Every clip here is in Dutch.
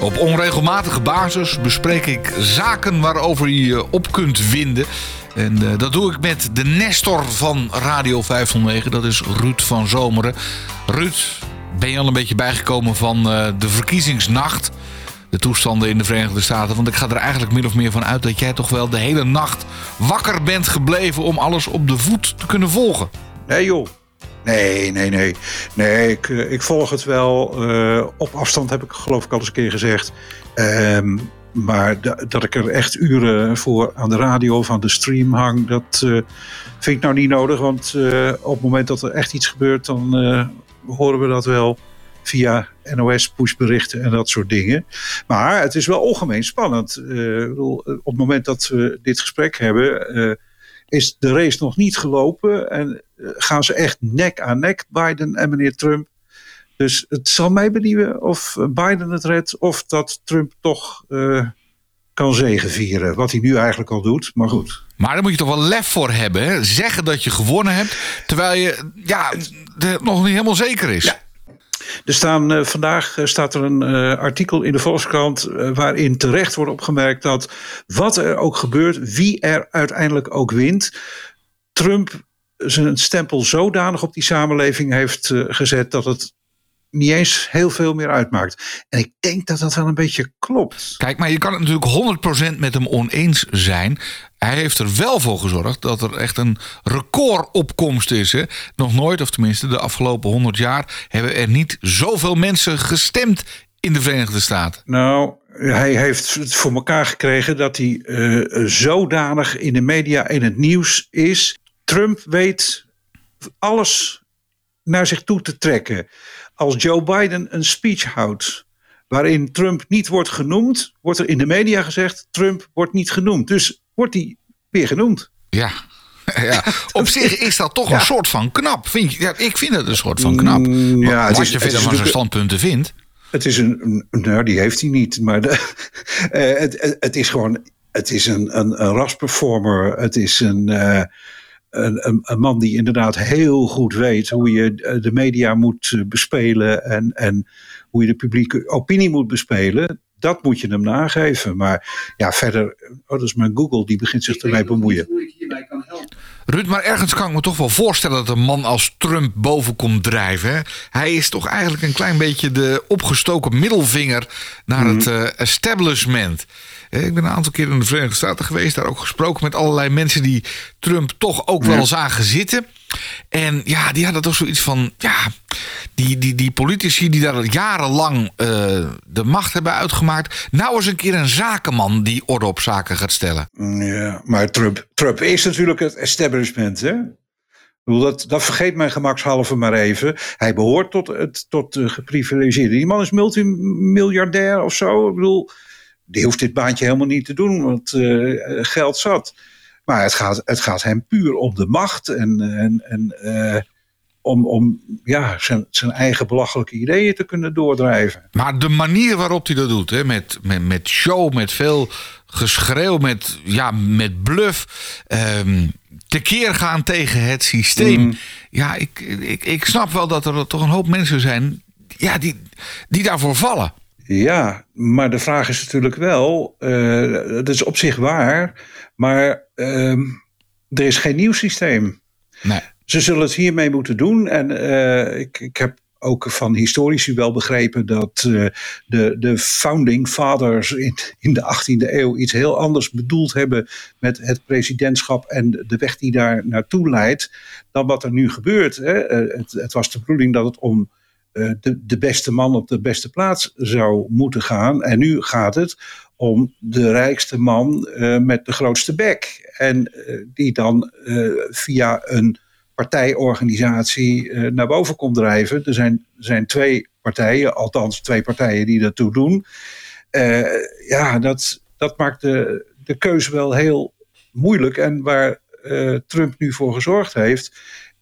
Op onregelmatige basis bespreek ik zaken waarover je je op kunt winden. En uh, dat doe ik met de Nestor van Radio 509. Dat is Ruud van Zomeren. Ruud, ben je al een beetje bijgekomen van uh, de verkiezingsnacht? De toestanden in de Verenigde Staten. Want ik ga er eigenlijk min of meer van uit dat jij toch wel de hele nacht wakker bent gebleven om alles op de voet te kunnen volgen. Nee joh, Nee, nee, nee. Nee, ik, ik volg het wel. Uh, op afstand heb ik geloof ik al eens een keer gezegd. Um, maar dat ik er echt uren voor aan de radio of aan de stream hang, dat uh, vind ik nou niet nodig. Want op het moment dat er echt iets gebeurt, dan horen we dat wel via NOS pushberichten en dat soort dingen. Maar het is wel algemeen spannend. Bedoel, op het moment dat we dit gesprek hebben is de race nog niet gelopen. En eh, gaan ze echt nek aan nek, Biden en meneer Trump. Dus het zal mij benieuwen of Biden het redt of dat Trump toch uh, kan zegenvieren. Wat hij nu eigenlijk al doet, maar goed. Maar daar moet je toch wel lef voor hebben. Hè? Zeggen dat je gewonnen hebt, terwijl je ja, nog niet helemaal zeker is. Ja. Er staan, uh, vandaag uh, staat er een uh, artikel in de Volkskrant waarin terecht wordt opgemerkt dat wat er ook gebeurt, wie er uiteindelijk ook wint, Trump zijn stempel zodanig op die samenleving heeft gezet dat het niet eens heel veel meer uitmaakt. En ik denk dat dat wel een beetje klopt. Kijk, maar je kan het natuurlijk 100% met hem oneens zijn. Hij heeft er wel voor gezorgd dat er echt een recordopkomst is. Hè? Nog nooit, of tenminste de afgelopen 100 jaar, hebben er niet zoveel mensen gestemd in de Verenigde Staten. Nou, hij heeft het voor elkaar gekregen dat hij uh, zodanig in de media in het nieuws is. Trump weet alles naar zich toe te trekken. Als Joe Biden een speech houdt waarin Trump niet wordt genoemd, wordt er in de media gezegd: Trump wordt niet genoemd. Dus wordt hij weer genoemd. Ja, ja, op zich is dat toch een soort van knap. Vind je, ja, ik vind het een soort van knap. Mm, ja, Wat is, je verder van zijn standpunten vindt. Het is een, nou die heeft hij niet, maar de, uh, het, het, is gewoon, het is een, een, een rasperformer. Het is een, uh, een, een, een, man die inderdaad heel goed weet hoe je de media moet eh, bespelen en, en hoe je de publieke opinie moet bespelen. Dat moet je hem nageven. Maar ja, verder, oh, dat is mijn Google, die begint zich ermee bemoeien. Hoe ik hierbij kan helpen. Ruud, maar ergens kan ik me toch wel voorstellen dat een man als Trump boven komt drijven. Hij is toch eigenlijk een klein beetje de opgestoken middelvinger naar het uh, establishment. Ik ben een aantal keer in de Verenigde Staten geweest, daar ook gesproken met allerlei mensen die Trump toch ook wel zagen zitten. En ja, die hadden toch zoiets van, ja, die, die, die politici die daar jarenlang uh, de macht hebben uitgemaakt. Nou eens een keer een zakenman die orde op zaken gaat stellen. Ja, maar Trump, Trump is natuurlijk het establishment, hè? Dat, dat vergeet mijn gemakshalve maar even. Hij behoort tot het tot de geprivilegeerde. Die man is multimiljardair of zo. Ik bedoel, die hoeft dit baantje helemaal niet te doen, want uh, geld zat. Maar het gaat, het gaat hem puur om de macht en, en, en uh, om, om ja, zijn, zijn eigen belachelijke ideeën te kunnen doordrijven. Maar de manier waarop hij dat doet, hè, met, met, met show, met veel geschreeuw, met, ja, met bluff, um, tekeer gaan tegen het systeem. Mm. Ja, ik, ik, ik snap wel dat er toch een hoop mensen zijn ja, die, die daarvoor vallen. Ja, maar de vraag is natuurlijk wel, uh, dat is op zich waar, maar uh, er is geen nieuw systeem. Nee. Ze zullen het hiermee moeten doen. En uh, ik, ik heb ook van historici wel begrepen dat uh, de, de founding fathers in, in de 18e eeuw iets heel anders bedoeld hebben met het presidentschap en de weg die daar naartoe leidt, dan wat er nu gebeurt. Hè. Het, het was de bedoeling dat het om de, de beste man op de beste plaats zou moeten gaan. En nu gaat het om de rijkste man uh, met de grootste bek. En uh, die dan via een partijorganisatie naar boven komt drijven. Er zijn, zijn twee partijen, althans twee partijen die dat toe doen. ja, dat, dat maakt de, de keuze wel heel moeilijk. En waar Trump nu voor gezorgd heeft,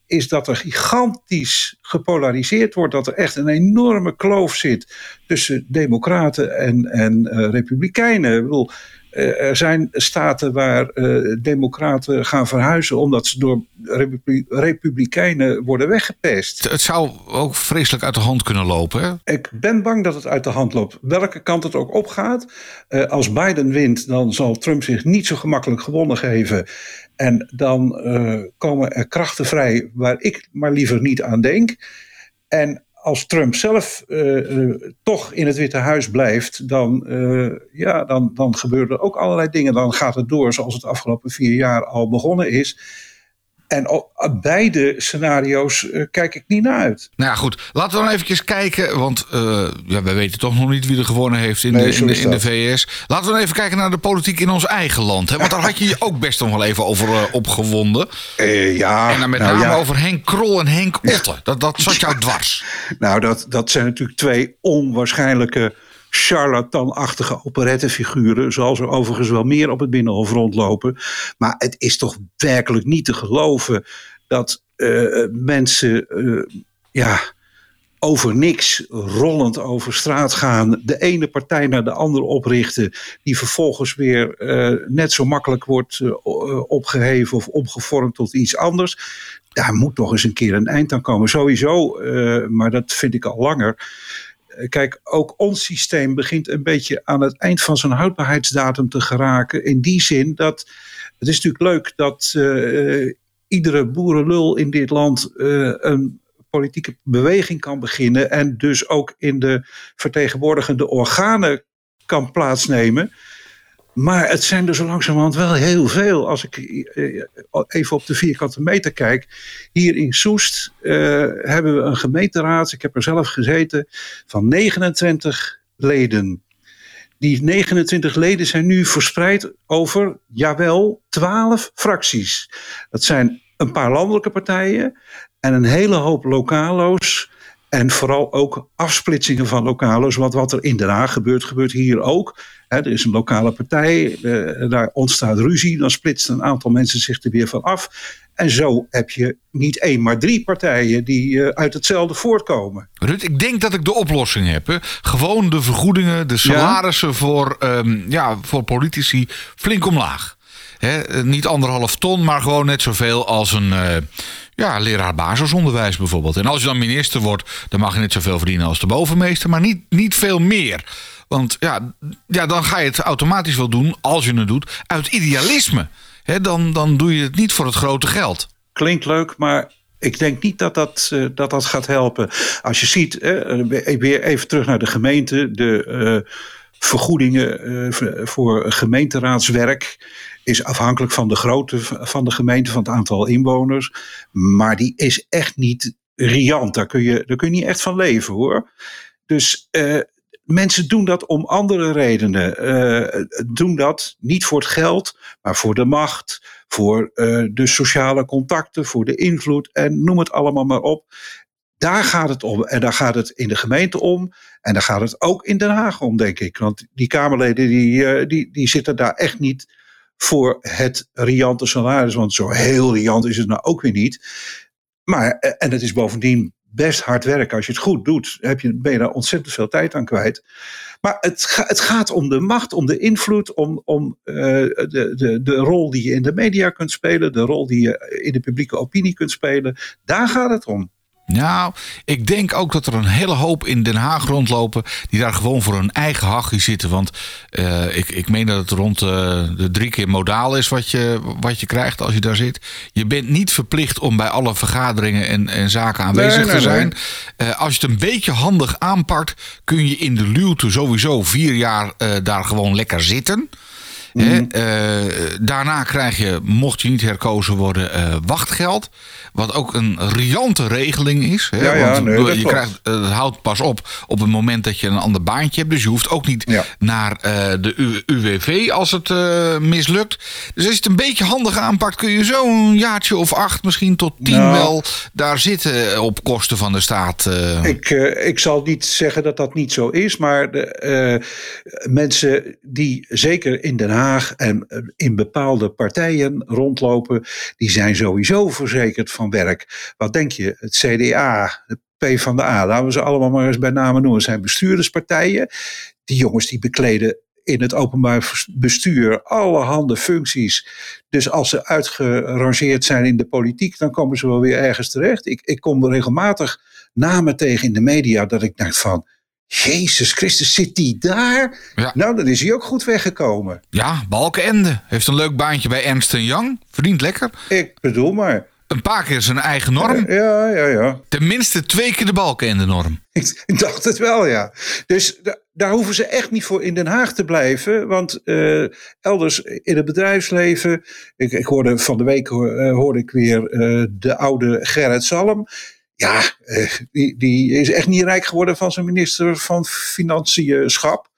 is dat er gigantisch gepolariseerd wordt. Dat er echt een enorme kloof zit tussen democraten en, en uh, republikeinen. Ik bedoel, er zijn staten waar uh, democraten gaan verhuizen omdat ze door republi republikeinen worden weggepest. Het zou ook vreselijk uit de hand kunnen lopen. Hè? Ik ben bang dat het uit de hand loopt. Welke kant het ook opgaat. als Biden wint, dan zal Trump zich niet zo gemakkelijk gewonnen geven. En dan uh, komen er krachten vrij waar ik maar liever niet aan denk. En als Trump zelf uh, uh, toch in het Witte Huis blijft, dan, ja, dan, dan gebeuren er ook allerlei dingen. Dan gaat het door zoals het afgelopen vier jaar al begonnen is. En beide scenario's uh, kijk ik niet naar uit. Nou ja, goed. Laten we dan even kijken. Want uh, ja, we weten toch nog niet wie er gewonnen heeft in, nee, de, in, de, in de, VS. Laten we dan even kijken naar de politiek in ons eigen land. Hè? Want daar had je je ook best nog wel even over uh, opgewonden. ja. En dan met nou, name ja. over Henk Krol en Henk Otte. Dat, dat zat jou dwars. Nou, dat, dat zijn natuurlijk twee onwaarschijnlijke charlatanachtige operettefiguren, zoals er overigens wel meer op het Binnenhof rondlopen. Maar het is toch werkelijk niet te geloven dat uh, mensen uh, ja, over niks rollend over straat gaan, de ene partij naar de andere oprichten, die vervolgens weer uh, net zo makkelijk wordt opgeheven of omgevormd tot iets anders. Daar moet toch eens een keer een eind aan komen. Sowieso, maar dat vind ik al langer Kijk, ook ons systeem begint een beetje aan het eind van zijn houdbaarheidsdatum te geraken. In die zin dat het is natuurlijk leuk dat uh, iedere boerenlul in dit land uh, een politieke beweging kan beginnen. En dus ook in de vertegenwoordigende organen kan plaatsnemen. Maar het zijn er zo langzamerhand wel heel veel. Als ik eh, even op de vierkante meter kijk. Hier in Soest uh, hebben we een gemeenteraad. Ik heb er zelf gezeten. Van 29 leden. Die 29 leden zijn nu verspreid over, jawel, 12 fracties. Dat zijn een paar landelijke partijen. En een hele hoop lokalo's. En vooral ook afsplitsingen van lokalo's. Want wat er in Den Haag gebeurt, gebeurt hier ook. er is een lokale partij, uh, daar ontstaat ruzie. Dan splitst een aantal mensen zich er weer van af. En zo heb je niet één, maar drie partijen die uh, uit hetzelfde voortkomen. Rut, ik denk dat ik de oplossing heb. Hè. Gewoon de vergoedingen, de salarissen ja? voor, um, ja, voor politici flink omlaag. He, niet anderhalf ton, maar gewoon net zoveel als een uh, ja, leraar basisonderwijs bijvoorbeeld. En als je dan minister wordt, dan mag je net zoveel verdienen als de bovenmeester, maar niet, niet veel meer. Want ja, ja, dan ga je het automatisch wel doen, als je het doet, uit idealisme. Dan, dan doe je het niet voor het grote geld. Klinkt leuk, maar ik denk niet dat dat, uh, dat, dat gaat helpen. Als je ziet, uh, weer even terug naar de gemeente, de uh, vergoedingen voor gemeenteraadswerk is afhankelijk van de grootte van de gemeente, van het aantal inwoners. Maar die is echt niet riant. Daar kun je, daar kun je niet echt van leven hoor. Dus uh, mensen doen dat om andere redenen. Uh, doen dat niet voor het geld, maar voor de macht, voor uh, de sociale contacten, voor de invloed en noem het allemaal maar op. Daar gaat het om. En daar gaat het in de gemeente om. En daar gaat het ook in Den Haag om, denk ik. Want die Kamerleden die, die, die zitten daar echt niet voor het riante salaris. Want zo heel riant is het nou ook weer niet. Maar, eh, en het is bovendien best hard werken. Als je het goed doet, heb je, ben je daar ontzettend veel tijd aan kwijt. Maar het, het gaat om de macht, om de invloed, om, om uh, de, de, de rol die je in de media kunt spelen, de rol die je in de publieke opinie kunt spelen. Daar gaat het om. Nou, ik denk ook dat er een hele hoop in Den Haag rondlopen. die daar gewoon voor hun eigen hachje zitten. Want uh, ik, ik meen dat het rond uh, de drie keer modaal is wat je, wat je krijgt als je daar zit. Je bent niet verplicht om bij alle vergaderingen en, en zaken aanwezig nee, nee, te zijn. Nee. Uh, als je het een beetje handig aanpakt. kun je in de luwte sowieso vier jaar daar gewoon lekker zitten. Mm. Uh, daarna krijg je, mocht je niet herkozen worden, uh, wachtgeld. Wat ook een riante regeling is. Hè? Ja, ja, Want nee, je krijgt, het houdt pas op op het moment dat je een ander baantje hebt. Dus je hoeft ook niet ja. naar de UWV als het mislukt. Dus als je het een beetje handig aanpakt, kun je zo'n jaartje of acht, misschien tot tien nou, wel daar zitten op kosten van de staat. Ik, ik zal niet zeggen dat dat niet zo is, maar de, mensen die zeker in Den Haag En eh, in bepaalde partijen rondlopen, die zijn sowieso verzekerd van werk. Wat denk je? Het CDA, de P van de A, laten we ze allemaal maar eens bij name noemen, zijn bestuurderspartijen. Die jongens die bekleden in het openbaar bestuur allerhande functies. Dus als ze uitgerangeerd zijn in de politiek, dan komen ze wel weer ergens terecht. Ik, ik kom regelmatig namen tegen in de media dat ik dacht van. Jezus Christus, zit die daar? Nou, dan is hij ook goed weggekomen. Ja, Balkenende. Heeft een leuk baantje bij Ernst Young. Verdient lekker. Ik bedoel maar. Een paar keer zijn eigen norm. Ja, ja, ja. Tenminste twee keer de balken norm. Ik dacht het wel, ja. Dus daar hoeven ze echt niet voor in Den Haag te blijven. Want uh, elders in het bedrijfsleven. Ik, ik hoorde van de week uh, hoorde ik weer uh, de oude Gerrit Salm. Ja, die, die is echt niet rijk geworden van zijn minister van Financiën schap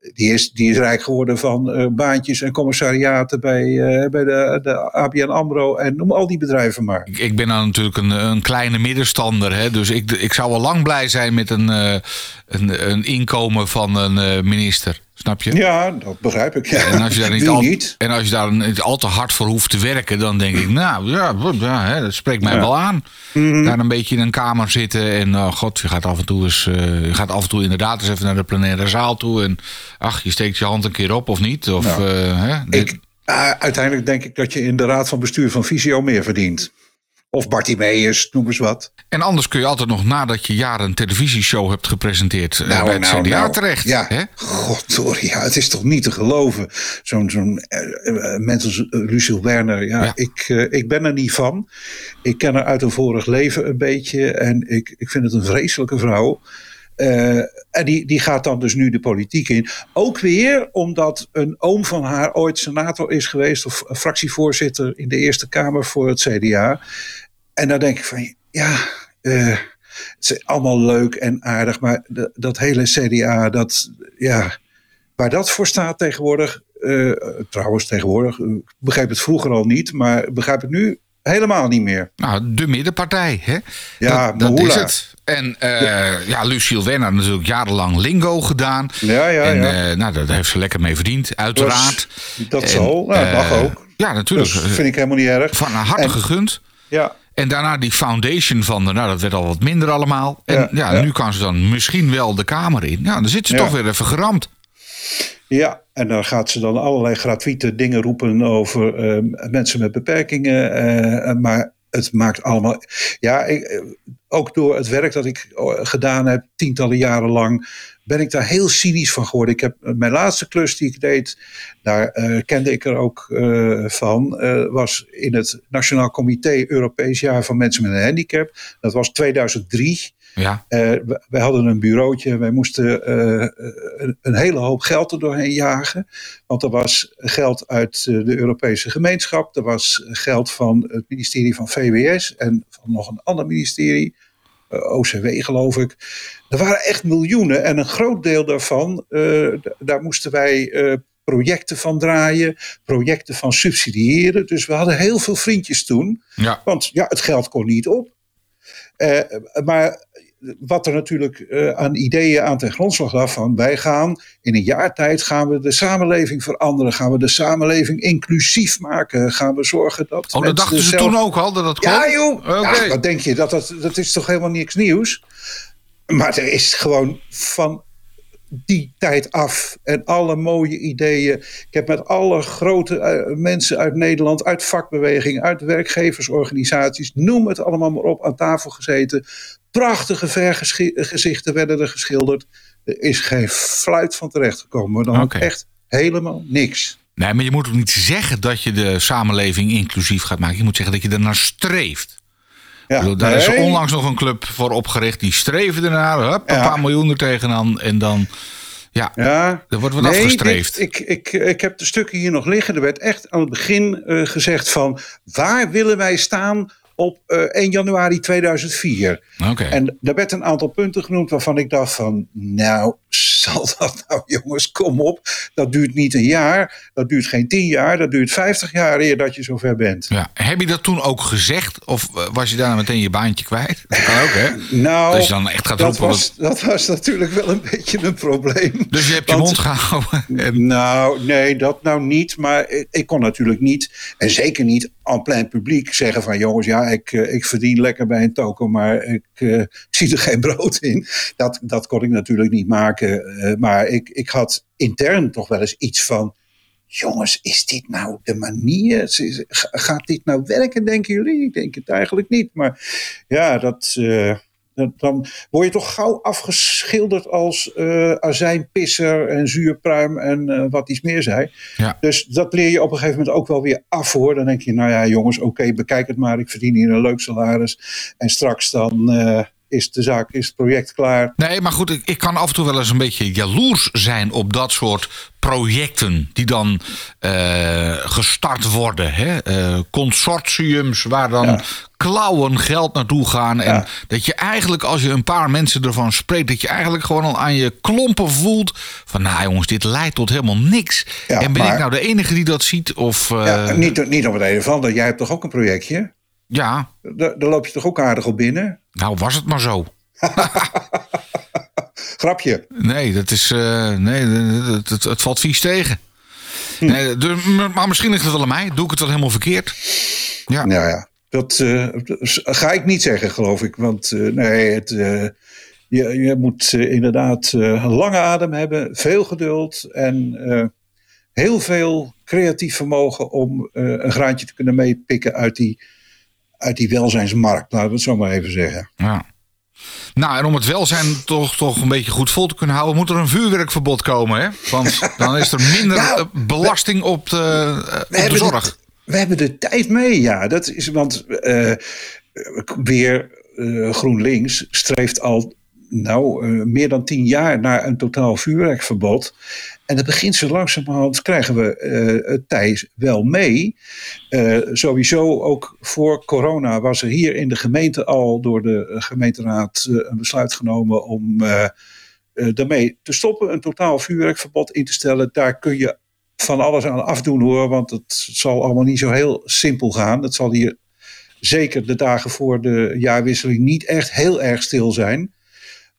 die is, die is rijk geworden van uh, baantjes en commissariaten bij, uh, bij de, de ABN AMRO en noem al die bedrijven maar. Ik, ben dan natuurlijk een, een kleine middenstander, hè, dus ik, ik zou wel lang blij zijn met een, een, een inkomen van een minister. Snap je? Ja, dat begrijp ik. Ja. En als je daar niet, al, En als je daar niet al te hard voor hoeft te werken, dan denk ik, nou ja, ja hè, dat spreekt mij wel aan. Mm Daar een beetje in een kamer zitten en oh god, je gaat af en toe eens, uh, je gaat af en toe inderdaad eens even naar de plenaire zaal toe. En ach, je steekt je hand een keer op of niet. Of, uh, hè, ik, uh, uiteindelijk denk ik dat je in de raad van bestuur van Visio meer verdient. Of Bartimeus, noem eens wat. En anders kun je altijd nog nadat je jaren een televisieshow hebt gepresenteerd... Eh, nou, bij het nou, CDA nou, terecht. Ja, hè? god, sorry, ja, het is toch niet te geloven. Zo'n zo'n uh, mens als Lucille Werner, ja, Ik, ik ben er niet van. Ik ken haar uit een vorig leven een beetje. En ik, ik vind het een vreselijke vrouw. Uh, en die, die gaat dan dus nu de politiek in. Ook weer omdat een oom van haar ooit senator is geweest, of fractievoorzitter in de Eerste Kamer voor het CDA. En dan denk ik van ja, uh, het is allemaal leuk en aardig, maar dat hele CDA, dat, ja, waar dat voor staat tegenwoordig, uh, trouwens tegenwoordig, ik begreep het vroeger al niet, maar begrijp het nu helemaal niet meer. Nou, de middenpartij, hè? Ja, dat, dat is het. En uh, ja. ja, Luciel Wenner natuurlijk jarenlang lingo gedaan. Ja, ja, en, ja. Uh, nou, daar heeft ze lekker mee verdiend, uiteraard. Dat, nou, dat mag ook. Ja, natuurlijk. Dat vind ik helemaal niet erg. Van harte en, gegund. Ja. En daarna die foundation van de, nou dat werd al wat minder allemaal. En ja, ja, nu kan ze dan misschien wel de Kamer in. Ja, dan zit ze toch weer even geramd. Ja, en dan gaat ze dan allerlei gratuite dingen roepen over uh, mensen met beperkingen. Uh, maar het maakt allemaal. Ja, ik, ook door het werk dat ik gedaan heb, tientallen jaren lang, ben ik daar heel cynisch van geworden. Ik heb mijn laatste klus die ik deed, daar kende ik er ook van, was in het Nationaal Comité Europees Jaar van Mensen met een Handicap. Dat was 2003. Ja. wij hadden een bureautje, wij moesten een, een, hele hoop geld er doorheen jagen. Want er was geld uit de Europese gemeenschap, er was geld van het ministerie van VWS en van nog een ander ministerie. OCW geloof ik. Er waren echt miljoenen en een groot deel daarvan, daar moesten wij projecten van draaien, projecten van subsidiëren. Dus we hadden heel veel vriendjes toen, ja. want ja, het geld kon niet op. Uh, maar wat er natuurlijk uh, aan ideeën aan ten grondslag lag van wij gaan in een jaar tijd gaan we de samenleving veranderen, gaan we de samenleving inclusief maken, gaan we zorgen dat. Oh, dat dachten ze toen ook al dat dat kon? Ja, joh. Okay. Ja, wat denk je? Dat, dat, dat is toch helemaal niks nieuws? Maar er is gewoon van die tijd af en alle mooie ideeën. Ik heb met alle grote uh, mensen uit Nederland, uit vakbeweging, uit werkgeversorganisaties, noem het allemaal maar op, aan tafel gezeten. Prachtige vergezichten werden er geschilderd. Er is geen fluit van terechtgekomen. Dan okay. echt helemaal niks. Nee, maar je moet ook niet zeggen dat je de samenleving inclusief gaat maken. Je moet zeggen dat je er naar streeft. Ja, bedoel, daar nee. is onlangs nog een club voor opgericht. Die streven ernaar. Hup, een ja. paar miljoen er tegenaan. En dan... Ja, ja, er wordt wat nee, afgestreefd. Dit, ik, ik, ik heb de stukken hier nog liggen. Er werd echt aan het begin uh, gezegd van... waar willen wij staan op uh, 1 januari 2004? Okay. En daar werd een aantal punten genoemd waarvan ik dacht van... nou, zal dat nou, jongens, kom op. Dat duurt niet een jaar, dat duurt geen tien jaar, dat duurt vijftig jaar eer dat je zover bent. Ja. Heb je dat toen ook gezegd? Of eh, was je daarna meteen je baantje kwijt? Dat kan ook, hè? Nou, je dan echt gaat dat, roepen. was, dat was natuurlijk wel een beetje een probleem. Dus je hebt je Want- mond gehouden. En, Nou, nee, dat nou niet. Maar ik kon natuurlijk niet, en zeker niet aan plein publiek, zeggen van jongens, ja, ik, eh, ik verdien lekker bij een toko, maar ik, eh, ik zie er geen brood in. Dat, dat kon ik natuurlijk niet maken. eh, maar ik, ik had intern toch wel eens iets van. Jongens, is dit nou de manier? Gaat dit nou werken, denken jullie? Ik denk het eigenlijk niet. Maar ja, dat- dan word je toch gauw afgeschilderd als eh azijnpisser en zuurpruim en eh, wat iets meer zei. Ja. Dus dat leer je op een gegeven moment ook wel weer af hoor. Dan denk je, nou ja jongens, oké, bekijk het maar. Ik verdien hier een leuk salaris. En straks dan eh, is de zaak, is het project klaar. Nee, maar goed, ik, ik kan af en toe wel eens een beetje jaloers zijn op dat soort projecten die dan eh, gestart worden. Hè? Eh, consortiums waar dan Ja. klauwen geld naartoe gaan. En Ja. dat je eigenlijk, als je een paar mensen ervan spreekt, dat je eigenlijk gewoon al aan je klompen voelt. Van nou jongens, dit leidt tot helemaal niks. Ja, en ben ik nou de enige die dat ziet? Of eh, Ja, niet, niet om het een of ander. Jij hebt toch ook een projectje? Ja, Daar, daar loop je toch ook aardig op binnen? nou was het maar zo. Grapje. Nee, dat is. eh, nee, het, het, het valt vies tegen. Nee, dus- maar misschien ligt het wel aan mij. Doe ik het wel helemaal verkeerd? Ja. Nou ja, dat eh, ga ik niet zeggen, geloof ik. Want eh, nee, het, je, je moet inderdaad een lange adem hebben, veel geduld en heel veel creatief vermogen om een graantje te kunnen meepikken uit die, uit die welzijnsmarkt. Laten we het zo maar even zeggen. ja. Nou, en om het welzijn toch, toch een beetje goed vol te kunnen houden, moet er een vuurwerkverbod komen. Hè? Want dan is er minder Nou, eh, belasting op de, eh, op de zorg. We hebben de tijd mee, ja. Dat is, want eh, weer GroenLinks streeft al nou, eh, meer dan tien jaar naar een totaal vuurwerkverbod. En dat begint zo langzamerhand, krijgen we eh, het tij wel mee. Eh, sowieso ook voor corona was er hier in de gemeente al door de gemeenteraad een besluit genomen om daarmee te stoppen. Een totaal vuurwerkverbod in te stellen. Daar kun je van alles aan afdoen hoor, want het zal allemaal niet zo heel simpel gaan. Het zal hier zeker de dagen voor de jaarwisseling niet echt heel erg stil zijn.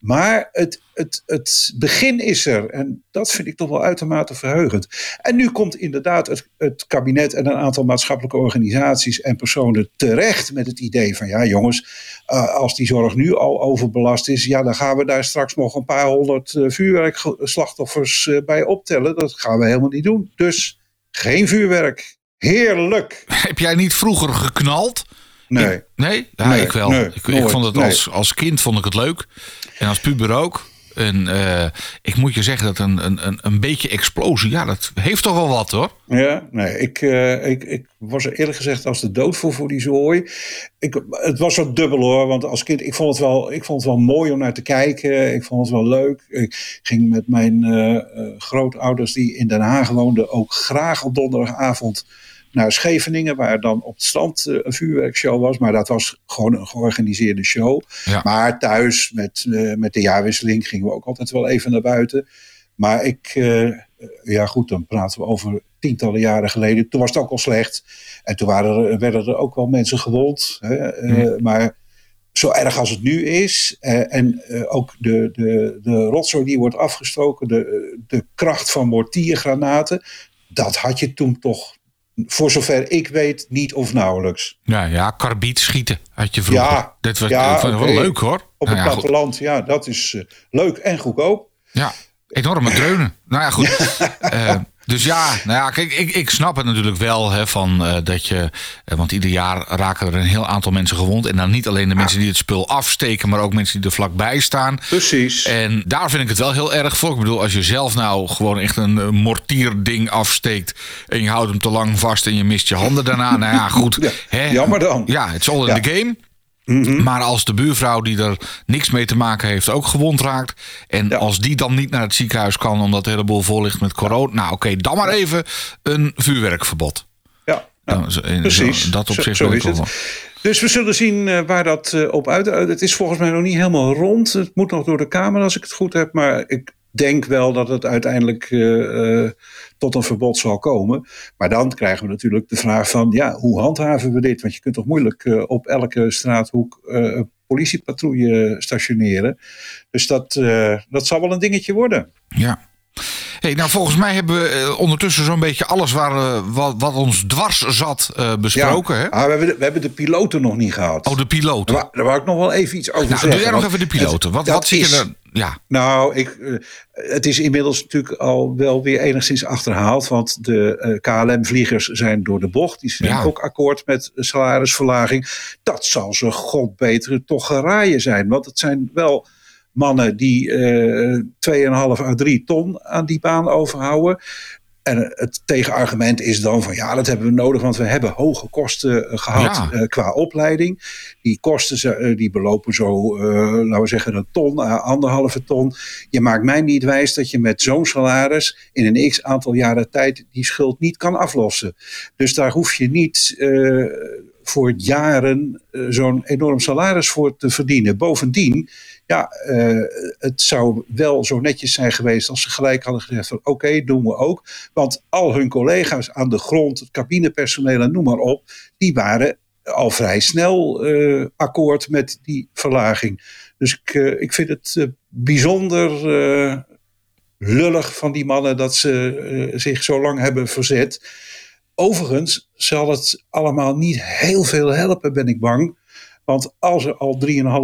Maar het, het, het begin is er en dat vind ik toch wel uitermate verheugend. En nu komt inderdaad het, het kabinet en een aantal maatschappelijke organisaties en personen terecht met het idee van ja jongens, uh, als die zorg nu al overbelast is, ja dan gaan we daar straks nog een paar honderd uh, vuurwerkslachtoffers uh, bij optellen. Dat gaan we helemaal niet doen. Dus geen vuurwerk. Heerlijk. Heb jij niet vroeger geknald? Nee. Ik, nee? Ja, nee, ik wel. Nee, ik, ik, vond het nee. als, als kind vond ik het leuk. En als puber ook. En uh, ik moet je zeggen dat een, een, een beetje explosie, ja, dat heeft toch wel wat hoor. Ja, nee, ik, uh, ik, ik was er eerlijk gezegd als de dood voor voor die zooi. Ik, het was wat dubbel hoor, want als kind, ik vond, het wel, ik vond het wel mooi om naar te kijken. Ik vond het wel leuk. Ik ging met mijn uh, grootouders die in Den Haag woonden ook graag op donderdagavond naar Scheveningen, waar dan op het strand uh, een vuurwerkshow was. Maar dat was gewoon een georganiseerde show. Ja. Maar thuis met, uh, met de jaarwisseling gingen we ook altijd wel even naar buiten. Maar ik, uh, ja goed, dan praten we over tientallen jaren geleden. Toen was het ook al slecht. En toen waren er, werden er ook wel mensen gewond. Hè? Ja. Maar zo erg als het nu is. en ook de, de, de rotzooi die wordt afgestoken. De, de kracht van mortiergranaten. Dat had je toen toch voor zover ik weet, niet of nauwelijks. Ja, ja, karbiet schieten had je vroeger. Ja, dat was, ja, okay. wel leuk hoor. Op nou, het ja, platteland, ja, dat is uh, leuk en goedkoop. Ja, enorme dreunen. nou ja, goed. uh, dus ja, nou ja, kijk, ik, ik snap het natuurlijk wel hè, van uh, dat je. Uh, want ieder jaar raken er een heel aantal mensen gewond. En dan niet alleen de mensen die het spul afsteken, maar ook mensen die er vlakbij staan. Precies. En daar vind ik het wel heel erg voor. Ik bedoel, als je zelf nou gewoon echt een uh, mortierding afsteekt. en je houdt hem te lang vast en je mist je handen daarna. nou ja, goed. Ja, hè, jammer dan. Ja, het is all in ja. the game. Mm -hmm. Maar als de buurvrouw die er niks mee te maken heeft ook gewond raakt. En ja. als die dan niet naar het ziekenhuis kan omdat de hele boel vol ligt met corona. Nou oké, okay, dan maar even een vuurwerkverbod. Ja, nou, in, precies. Zo, dat op zo, zich zo is het. Dus we zullen zien uh, waar dat uh, op uit. Het is volgens mij nog niet helemaal rond. Het moet nog door de Kamer als ik het goed heb. Maar ik, denk wel dat het uiteindelijk tot een verbod zal komen. Maar dan krijgen we natuurlijk de vraag van, ja, hoe handhaven we dit? Want je kunt toch moeilijk op elke straathoek een politiepatrouille stationeren. Dus dat, dat zal wel een dingetje worden. Ja. Hey, nou, volgens mij hebben we eh, ondertussen zo'n beetje alles waar, uh, wat, wat, ons dwars zat uh, besproken. Ja, hè? Ah, we, hebben de, we hebben de piloten nog niet gehad. Oh, de piloten. Daar, daar wou ik nog wel even iets over nou, zeggen. Doe jij nog even de piloten. wat, wat zie je er? Ja. Nou, ik, het is inmiddels natuurlijk al wel weer enigszins achterhaald. Want de KLM-vliegers zijn door de bocht. Die zijn ook akkoord met salarisverlaging. Dat zal ze god betere toch geraaien zijn. Want het zijn wel mannen die uh, eh, 2,5 à 3 ton aan die baan overhouden. En het tegenargument is dan van ja, dat hebben we nodig, want we hebben hoge kosten eh, gehad eh, qua opleiding. Die kosten die belopen zo, laten we zeggen, een ton, anderhalve ton. Je maakt mij niet wijs dat je met zo'n salaris in een x aantal jaren tijd die schuld niet kan aflossen. Dus daar hoef je niet voor jaren zo'n enorm salaris voor te verdienen. Bovendien ja, uh, het zou wel zo netjes zijn geweest als ze gelijk hadden gezegd van oké, doen we ook. Want al hun collega's aan de grond, het cabinepersoneel en noem maar op, die waren al vrij snel uh, akkoord met die verlaging. Dus ik, uh, ik vind het bijzonder lullig van die mannen dat ze zich zo lang hebben verzet. Overigens zal het allemaal niet heel veel helpen, ben ik bang. Want als er al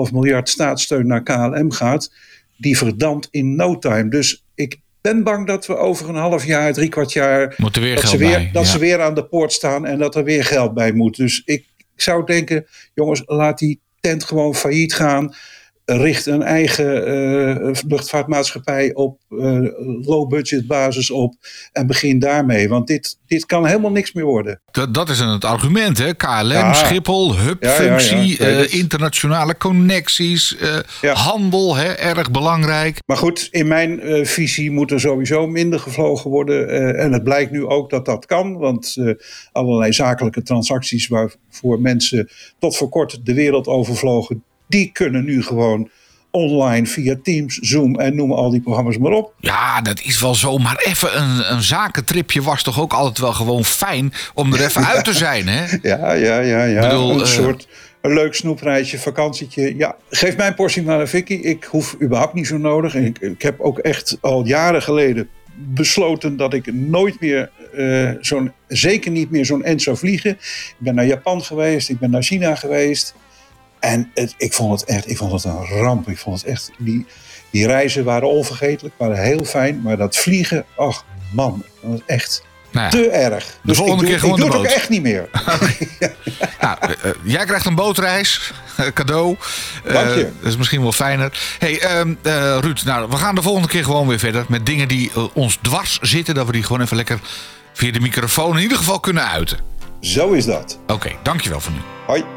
3,5 miljard staatssteun naar KLM gaat, die verdampt in no time. Dus ik ben bang dat we over een half jaar, drie kwart jaar. Moet weer dat, ze weer, dat ze weer aan de poort staan en dat er weer geld bij moet. Dus ik zou denken, jongens, laat die tent gewoon failliet gaan richt een eigen uh, luchtvaartmaatschappij op uh, low-budget basis op en begin daarmee. Want dit, dit kan helemaal niks meer worden. Dat, dat is het argument, hè? KLM, Schiphol, hubfunctie, ja, uh, internationale connecties, handel, hè? erg belangrijk. Maar goed, in mijn visie moet er sowieso minder gevlogen worden. en het blijkt nu ook dat dat kan, want allerlei zakelijke transacties waarvoor mensen tot voor kort de wereld overvlogen, die kunnen nu gewoon online via Teams, Zoom en noem al die programma's maar op. Ja, dat is wel zo. Maar even een, een zakentripje was toch ook altijd wel gewoon fijn om er even uit te zijn, hè? Ja, ja, ja. ja. Bedoel, een uh, soort een leuk snoepreisje, vakantietje. Ja, geef mijn portie maar aan Vicky. Ik hoef überhaupt niet zo nodig. Ik, ik heb ook echt al jaren geleden besloten dat ik nooit meer uh, zo'n, zeker niet meer zo'n end zou vliegen. Ik ben naar Japan geweest, ik ben naar China geweest. En het, ik vond het echt ik vond het een ramp. Ik vond het echt, die, die reizen waren onvergetelijk, waren heel fijn. Maar dat vliegen, ach man, dat was echt nou ja, te erg. De dus volgende ik keer gewoon ik doe de het ook echt niet meer. ja, uh, jij krijgt een bootreis, cadeau. Dank je. dat is misschien wel fijner. hey, uh, Ruud, nou, we gaan de volgende keer gewoon weer verder met dingen die ons dwars zitten. Dat we die gewoon even lekker via de microfoon in ieder geval kunnen uiten. Zo is dat. Oké, okay, dankjewel voor nu. Hoi.